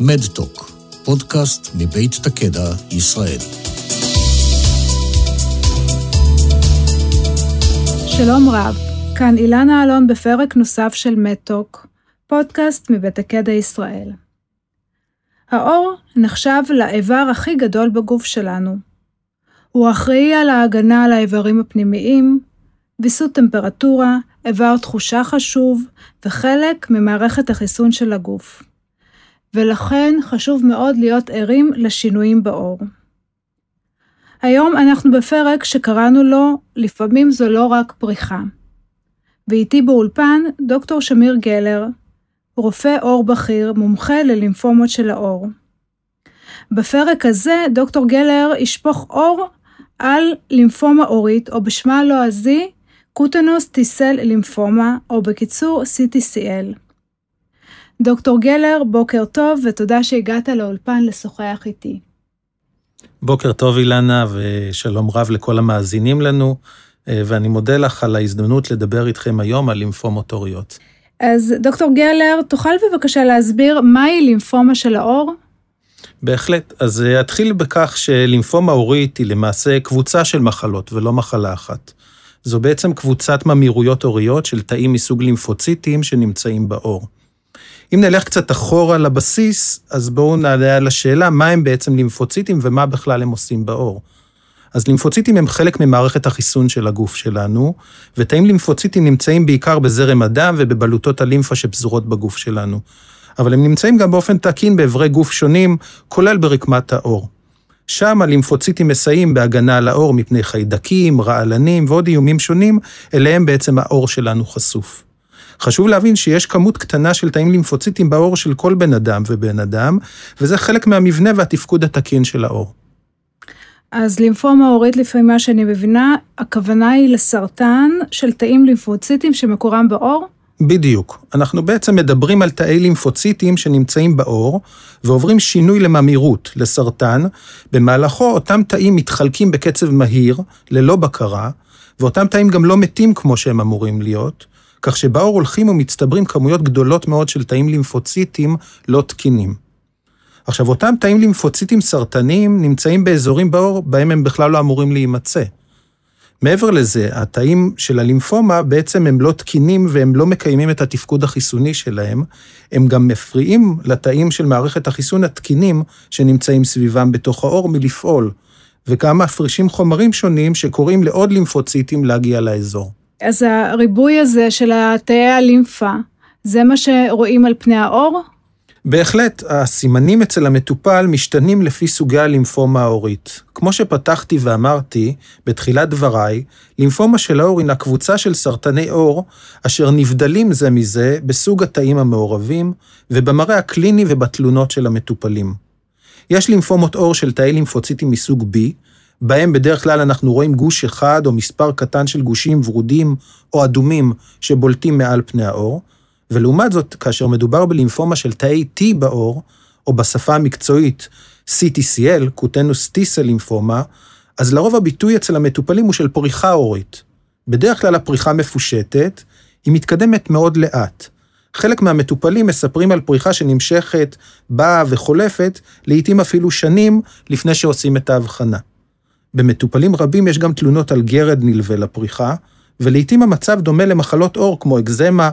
מדטוק, פודקאסט מבית תקדע, ישראל. שלום רב, כאן אילנה אלון בפרק נוסף של מדטוק, פודקאסט מבית הקדע ישראל. האור נחשב לאיבר הכי גדול בגוף שלנו. הוא אחראי על ההגנה על האיברים הפנימיים, ויסות טמפרטורה, איבר תחושה חשוב וחלק ממערכת החיסון של הגוף. ולכן חשוב מאוד להיות ערים לשינויים בעור. היום אנחנו בפרק שקראנו לו "לפעמים זו לא רק פריחה". ואיתי באולפן דוקטור שמיר גלר, רופא עור בכיר, מומחה ללימפומות של העור. בפרק הזה דוקטור גלר ישפוך אור על לימפומה עורית, או בשמה הלועזי, קוטנוס טיסל לימפומה, או בקיצור CTCL. דוקטור גלר, בוקר טוב, ותודה שהגעת לאולפן לשוחח איתי. בוקר טוב, אילנה, ושלום רב לכל המאזינים לנו, ואני מודה לך על ההזדמנות לדבר איתכם היום על לימפומות עוריות. אז דוקטור גלר, תוכל בבקשה להסביר מהי לימפומה של העור? בהחלט. אז אתחיל בכך שלימפומה עורית היא למעשה קבוצה של מחלות ולא מחלה אחת. זו בעצם קבוצת ממירויות עוריות של תאים מסוג לימפוציטים שנמצאים בעור. אם נלך קצת אחורה לבסיס, אז בואו נעלה על השאלה מה הם בעצם לימפוציטים ומה בכלל הם עושים בעור. אז לימפוציטים הם חלק ממערכת החיסון של הגוף שלנו, ותאים לימפוציטים נמצאים בעיקר בזרם הדם ובבלוטות הלימפה שפזורות בגוף שלנו. אבל הם נמצאים גם באופן תקין באיברי גוף שונים, כולל ברקמת העור. שם הלימפוציטים מסייעים בהגנה על העור מפני חיידקים, רעלנים ועוד איומים שונים, אליהם בעצם העור שלנו חשוף. חשוב להבין שיש כמות קטנה של תאים לימפוציטים בעור של כל בן אדם ובן אדם, וזה חלק מהמבנה והתפקוד התקין של העור. אז לימפומה עורית, לפי מה שאני מבינה, הכוונה היא לסרטן של תאים לימפוציטים שמקורם בעור? בדיוק. אנחנו בעצם מדברים על תאי לימפוציטים שנמצאים בעור, ועוברים שינוי לממירות, לסרטן, במהלכו אותם תאים מתחלקים בקצב מהיר, ללא בקרה, ואותם תאים גם לא מתים כמו שהם אמורים להיות, כך שבעור הולכים ומצטברים כמויות גדולות מאוד של תאים לימפוציטים לא תקינים. עכשיו, אותם תאים לימפוציטים סרטניים נמצאים באזורים בעור בהם הם בכלל לא אמורים להימצא. מעבר לזה, התאים של הלימפומה בעצם הם לא תקינים והם לא מקיימים את התפקוד החיסוני שלהם, הם גם מפריעים לתאים של מערכת החיסון התקינים שנמצאים סביבם בתוך העור מלפעול, וגם מפרישים חומרים שונים שקוראים לעוד לימפוציטים להגיע לאזור. אז הריבוי הזה של התאי הלימפה, זה מה שרואים על פני העור? בהחלט, הסימנים אצל המטופל משתנים לפי סוגי הלימפומה העורית. כמו שפתחתי ואמרתי בתחילת דבריי, לימפומה של העור הינה קבוצה של סרטני עור, אשר נבדלים זה מזה בסוג התאים המעורבים ובמראה הקליני ובתלונות של המטופלים. יש לימפומות עור של תאי לימפוציטים מסוג B, בהם בדרך כלל אנחנו רואים גוש אחד או מספר קטן של גושים ורודים או אדומים שבולטים מעל פני העור, ולעומת זאת, כאשר מדובר בלימפומה של תאי T בעור, או בשפה המקצועית CTCL, קוטנוס טיסל לימפומה, אז לרוב הביטוי אצל המטופלים הוא של פריחה עורית. בדרך כלל הפריחה מפושטת, היא מתקדמת מאוד לאט. חלק מהמטופלים מספרים על פריחה שנמשכת, באה וחולפת, לעתים אפילו שנים לפני שעושים את ההבחנה. במטופלים רבים יש גם תלונות על גרד נלווה לפריחה, ולעיתים המצב דומה למחלות עור כמו אקזמה,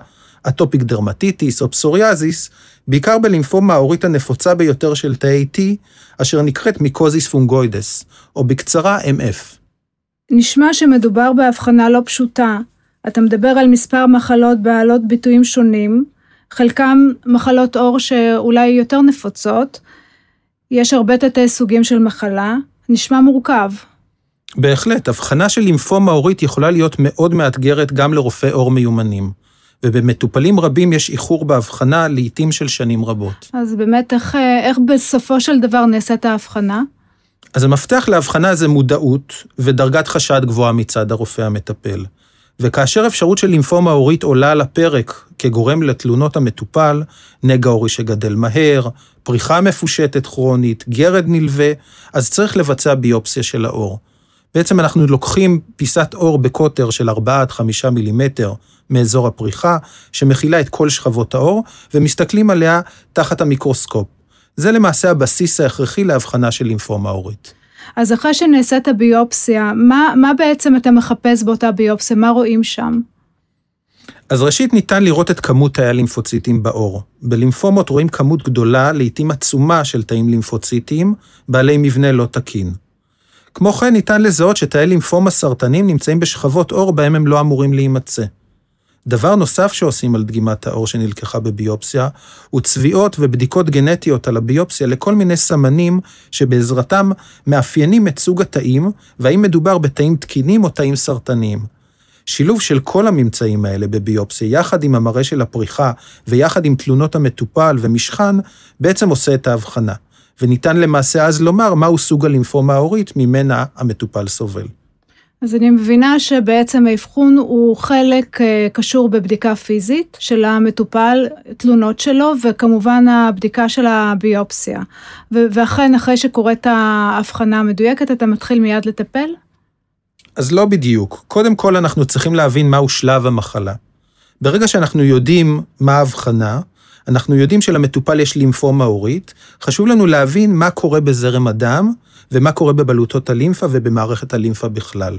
אטופיק דרמטיטיס או פסוריאזיס, בעיקר בלימפומה העורית הנפוצה ביותר של תאי T, אשר נקראת מיקוזיס פונגוידס, או בקצרה MF. נשמע שמדובר בהבחנה לא פשוטה. אתה מדבר על מספר מחלות בעלות ביטויים שונים, חלקם מחלות עור שאולי יותר נפוצות. יש הרבה תתי סוגים של מחלה, נשמע מורכב. בהחלט, הבחנה של לימפומה עורית יכולה להיות מאוד מאתגרת גם לרופאי עור מיומנים. ובמטופלים רבים יש איחור בהבחנה לעיתים של שנים רבות. אז באמת, איך, איך בסופו של דבר נעשית ההבחנה? אז המפתח להבחנה זה מודעות ודרגת חשד גבוהה מצד הרופא המטפל. וכאשר אפשרות של לימפומה עורית עולה על הפרק כגורם לתלונות המטופל, נגע עורי שגדל מהר, פריחה מפושטת כרונית, גרד נלווה, אז צריך לבצע ביופסיה של העור. בעצם אנחנו לוקחים פיסת עור בקוטר של 4 עד 5 מילימטר מאזור הפריחה, שמכילה את כל שכבות העור, ומסתכלים עליה תחת המיקרוסקופ. זה למעשה הבסיס ההכרחי להבחנה של לימפומה עורית. אז אחרי שנעשית הביופסיה, מה, מה בעצם אתה מחפש באותה ביופסיה? מה רואים שם? אז ראשית ניתן לראות את כמות תאי הלימפוציטים בעור. בלימפומות רואים כמות גדולה, לעתים עצומה, של תאים לימפוציטיים, בעלי מבנה לא תקין. כמו כן ניתן לזהות שתאי לימפומה סרטנים נמצאים בשכבות עור בהם הם לא אמורים להימצא. דבר נוסף שעושים על דגימת העור שנלקחה בביופסיה, הוא צביעות ובדיקות גנטיות על הביופסיה לכל מיני סמנים שבעזרתם מאפיינים את סוג התאים, והאם מדובר בתאים תקינים או תאים סרטניים. שילוב של כל הממצאים האלה בביופסיה, יחד עם המראה של הפריחה ויחד עם תלונות המטופל ומשכן, בעצם עושה את ההבחנה. וניתן למעשה אז לומר מהו סוג הלימפומה ההורית ממנה המטופל סובל. אז אני מבינה שבעצם האבחון הוא חלק אה, קשור בבדיקה פיזית של המטופל, תלונות שלו, וכמובן הבדיקה של הביופסיה. ואכן, אחרי שקורית ההבחנה המדויקת, אתה מתחיל מיד לטפל? אז לא בדיוק. קודם כל אנחנו צריכים להבין מהו שלב המחלה. ברגע שאנחנו יודעים מה ההבחנה, אנחנו יודעים שלמטופל יש לימפומה עורית, חשוב לנו להבין מה קורה בזרם הדם ומה קורה בבלוטות הלימפה ובמערכת הלימפה בכלל.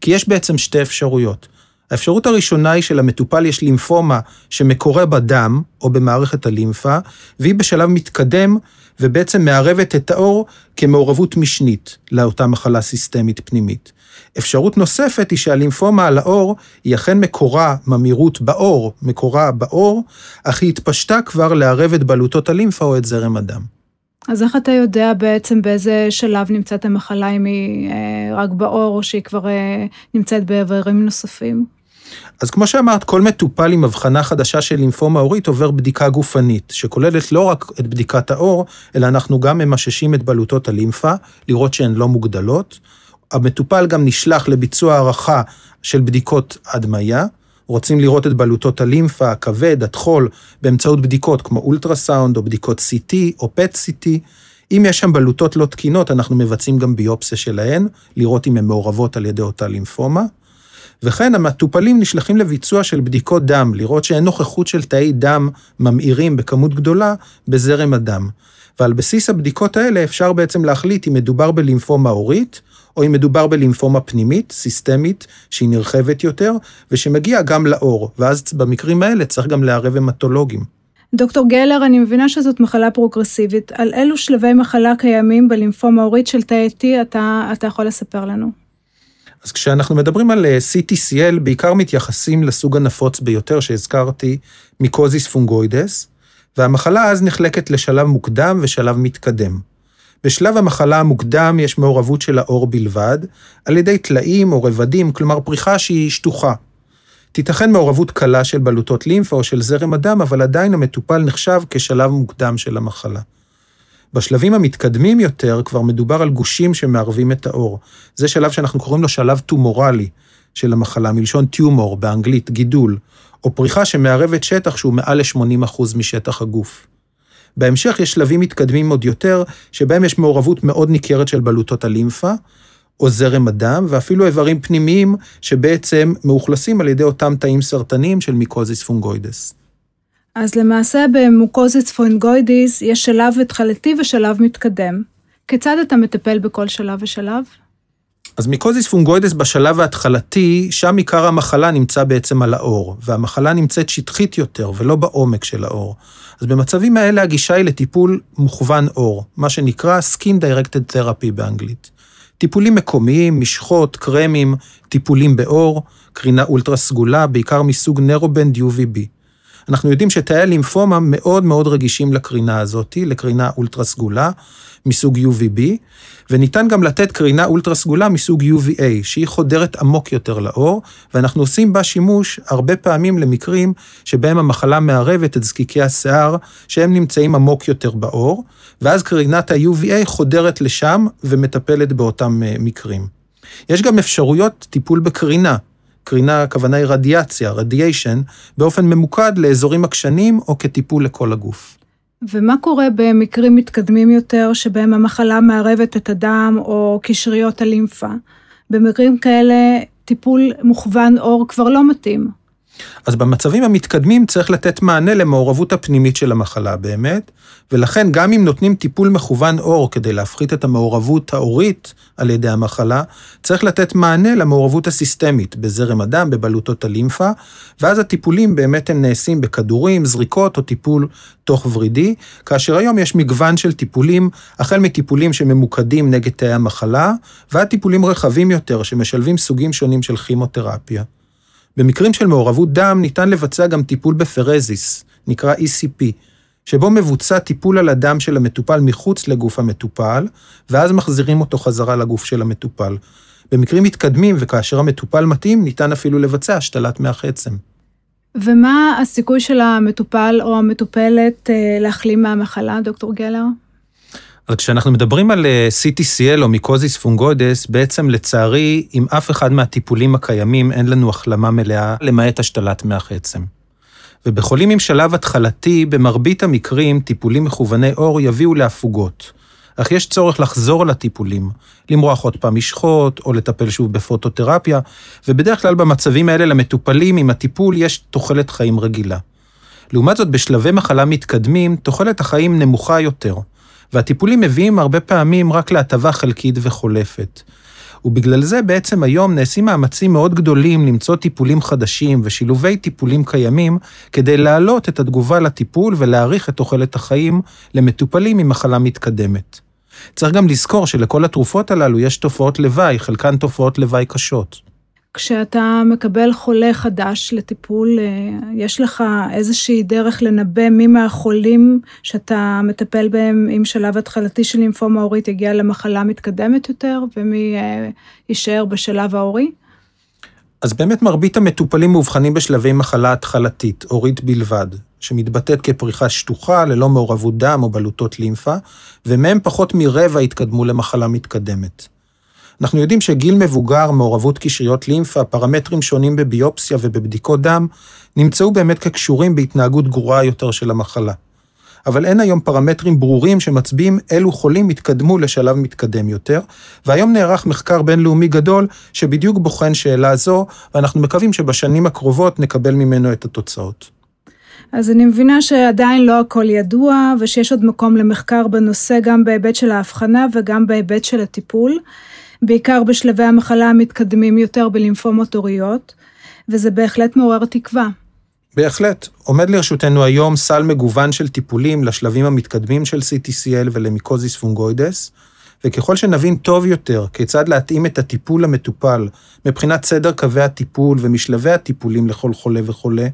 כי יש בעצם שתי אפשרויות. האפשרות הראשונה היא שלמטופל יש לימפומה שמקורה בדם או במערכת הלימפה, והיא בשלב מתקדם ובעצם מערבת את האור כמעורבות משנית לאותה מחלה סיסטמית פנימית. אפשרות נוספת היא שהלימפומה על האור היא אכן מקורה ממאירות באור, מקורה באור, אך היא התפשטה כבר לערב את בלוטות הלימפה או את זרם הדם. אז איך אתה יודע בעצם באיזה שלב נמצאת המחלה, אם היא אה, רק באור או שהיא כבר אה, נמצאת באיברים נוספים? אז כמו שאמרת, כל מטופל עם הבחנה חדשה של לימפומה עורית עובר בדיקה גופנית, שכוללת לא רק את בדיקת האור, אלא אנחנו גם ממששים את בלוטות הלימפה, לראות שהן לא מוגדלות. המטופל גם נשלח לביצוע הערכה של בדיקות הדמיה, רוצים לראות את בלוטות הלימפה, הכבד, הטחול, באמצעות בדיקות כמו אולטרסאונד או בדיקות CT או PET-CT. אם יש שם בלוטות לא תקינות, אנחנו מבצעים גם ביופסיה שלהן, לראות אם הן מעורבות על ידי אותה לימפומה. וכן המטופלים נשלחים לביצוע של בדיקות דם, לראות שאין נוכחות של תאי דם ממאירים בכמות גדולה בזרם הדם. ועל בסיס הבדיקות האלה אפשר בעצם להחליט אם מדובר בלימפומה עורית, או אם מדובר בלימפומה פנימית, סיסטמית, שהיא נרחבת יותר, ושמגיעה גם לאור, ואז במקרים האלה צריך גם לערב המטולוגים. דוקטור גלר, אני מבינה שזאת מחלה פרוגרסיבית. על אילו שלבי מחלה קיימים בלימפומה עורית של תאי T אתה, אתה יכול לספר לנו? אז כשאנחנו מדברים על אה, CTCL, בעיקר מתייחסים לסוג הנפוץ ביותר שהזכרתי, מיקוזיס פונגוידס, והמחלה אז נחלקת לשלב מוקדם ושלב מתקדם. בשלב המחלה המוקדם יש מעורבות של האור בלבד, על ידי טלאים או רבדים, כלומר פריחה שהיא שטוחה. תיתכן מעורבות קלה של בלוטות לימפה או של זרם הדם, אבל עדיין המטופל נחשב כשלב מוקדם של המחלה. בשלבים המתקדמים יותר כבר מדובר על גושים שמערבים את האור. זה שלב שאנחנו קוראים לו שלב טומורלי של המחלה, מלשון טיומור באנגלית, גידול, או פריחה שמערבת שטח שהוא מעל ל-80% משטח הגוף. בהמשך יש שלבים מתקדמים עוד יותר, שבהם יש מעורבות מאוד ניכרת של בלוטות הלימפה, או זרם הדם, ואפילו איברים פנימיים שבעצם מאוכלסים על ידי אותם תאים סרטניים של mycosis fungoides. אז למעשה ב mycosis fungoides יש שלב התחלתי ושלב מתקדם. כיצד אתה מטפל בכל שלב ושלב? אז mycosis fungoides בשלב ההתחלתי, שם עיקר המחלה נמצא בעצם על העור, והמחלה נמצאת שטחית יותר ולא בעומק של העור. אז במצבים האלה הגישה היא לטיפול מוכוון אור, מה שנקרא Skin Directed Therapy באנגלית. טיפולים מקומיים, משחות, קרמים, טיפולים באור, קרינה אולטרה סגולה, בעיקר מסוג נרובנד UVB. אנחנו יודעים שתאי הלימפומה מאוד מאוד רגישים לקרינה הזאת, לקרינה אולטרה סגולה, מסוג UVB, וניתן גם לתת קרינה אולטרה סגולה מסוג UVA, שהיא חודרת עמוק יותר לאור, ואנחנו עושים בה שימוש הרבה פעמים למקרים שבהם המחלה מערבת את זקיקי השיער, שהם נמצאים עמוק יותר באור, ואז קרינת ה-UVA חודרת לשם ומטפלת באותם אה, מקרים. יש גם אפשרויות טיפול בקרינה, קרינה, הכוונה היא רדיאציה, רדיאשן, באופן ממוקד לאזורים עקשנים או כטיפול לכל הגוף. ומה קורה במקרים מתקדמים יותר, שבהם המחלה מערבת את הדם או קשריות הלימפה? במקרים כאלה טיפול מוכוון אור כבר לא מתאים. אז במצבים המתקדמים צריך לתת מענה למעורבות הפנימית של המחלה באמת, ולכן גם אם נותנים טיפול מכוון אור כדי להפחית את המעורבות האורית על ידי המחלה, צריך לתת מענה למעורבות הסיסטמית, בזרם הדם, בבלוטות הלימפה, ואז הטיפולים באמת הם נעשים בכדורים, זריקות או טיפול תוך ורידי, כאשר היום יש מגוון של טיפולים, החל מטיפולים שממוקדים נגד תאי המחלה, ועד טיפולים רחבים יותר שמשלבים סוגים שונים של כימותרפיה. במקרים של מעורבות דם ניתן לבצע גם טיפול בפרזיס, נקרא ECP, שבו מבוצע טיפול על הדם של המטופל מחוץ לגוף המטופל, ואז מחזירים אותו חזרה לגוף של המטופל. במקרים מתקדמים וכאשר המטופל מתאים, ניתן אפילו לבצע השתלת מח עצם. ומה הסיכוי של המטופל או המטופלת אה, להחלים מהמחלה, דוקטור גלר? אז כשאנחנו מדברים על אה, CTCL או מיקוזיס פונגוידס, בעצם לצערי, עם אף אחד מהטיפולים הקיימים אין לנו החלמה מלאה, למעט השתלת מח עצם. ובחולים עם שלב התחלתי, במרבית המקרים, טיפולים מכווני אור יביאו להפוגות. אך יש צורך לחזור על הטיפולים, למרוח עוד פעם משחות, או לטפל שוב בפוטותרפיה, ובדרך כלל במצבים האלה למטופלים עם הטיפול יש תוחלת חיים רגילה. לעומת זאת, בשלבי מחלה מתקדמים, תוחלת החיים נמוכה יותר. והטיפולים מביאים הרבה פעמים רק להטבה חלקית וחולפת. ובגלל זה בעצם היום נעשים מאמצים מאוד גדולים למצוא טיפולים חדשים ושילובי טיפולים קיימים כדי להעלות את התגובה לטיפול ולהאריך את תוחלת החיים למטופלים עם מחלה מתקדמת. צריך גם לזכור שלכל התרופות הללו יש תופעות לוואי, חלקן תופעות לוואי קשות. כשאתה מקבל חולה חדש לטיפול, אה, יש לך איזושהי דרך לנבא מי מהחולים שאתה מטפל בהם עם שלב התחלתי של לימפומה הורית יגיע למחלה מתקדמת יותר, ומי אה, יישאר בשלב ההורי? אז באמת מרבית המטופלים מאובחנים בשלבי מחלה התחלתית, הורית בלבד, שמתבטאת כפריחה שטוחה, ללא מעורבות דם או בלוטות לימפה, ומהם פחות מרבע התקדמו למחלה מתקדמת. אנחנו יודעים שגיל מבוגר, מעורבות קשריות לימפה, פרמטרים שונים בביופסיה ובבדיקות דם, נמצאו באמת כקשורים בהתנהגות גרועה יותר של המחלה. אבל אין היום פרמטרים ברורים שמצביעים אילו חולים התקדמו לשלב מתקדם יותר, והיום נערך מחקר בינלאומי גדול שבדיוק בוחן שאלה זו, ואנחנו מקווים שבשנים הקרובות נקבל ממנו את התוצאות. אז אני מבינה שעדיין לא הכל ידוע, ושיש עוד מקום למחקר בנושא גם בהיבט של ההבחנה וגם בהיבט של הטיפול. בעיקר בשלבי המחלה המתקדמים יותר בלימפומות הוריות, וזה בהחלט מעורר תקווה. בהחלט. עומד לרשותנו היום סל מגוון של טיפולים לשלבים המתקדמים של CTCL ולמיקוזיס פונגוידס, וככל שנבין טוב יותר כיצד להתאים את הטיפול למטופל מבחינת סדר קווי הטיפול ומשלבי הטיפולים לכל חולה וחולה,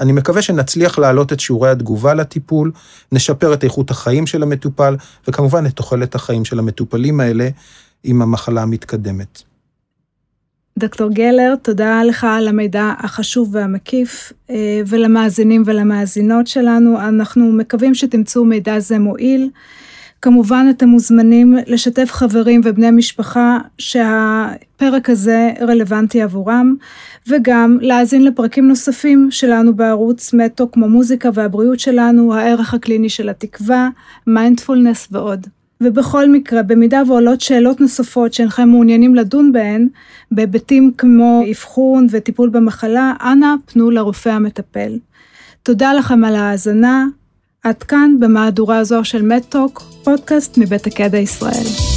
אני מקווה שנצליח להעלות את שיעורי התגובה לטיפול, נשפר את איכות החיים של המטופל, וכמובן את תוחלת החיים של המטופלים האלה, עם המחלה המתקדמת. דוקטור גלר, תודה לך על המידע החשוב והמקיף, אה, ולמאזינים ולמאזינות שלנו. אנחנו מקווים שתמצאו מידע זה מועיל. כמובן, אתם מוזמנים לשתף חברים ובני משפחה שהפרק הזה רלוונטי עבורם, וגם להאזין לפרקים נוספים שלנו בערוץ מטו, כמו מוזיקה והבריאות שלנו, הערך הקליני של התקווה, מיינדפולנס ועוד. ובכל מקרה, במידה ועולות שאלות נוספות שאינכם מעוניינים לדון בהן, בהיבטים כמו אבחון וטיפול במחלה, אנא פנו לרופא המטפל. תודה לכם על ההאזנה. עד כאן במהדורה זו של מדטוק, פודקאסט מבית הקדע ישראל.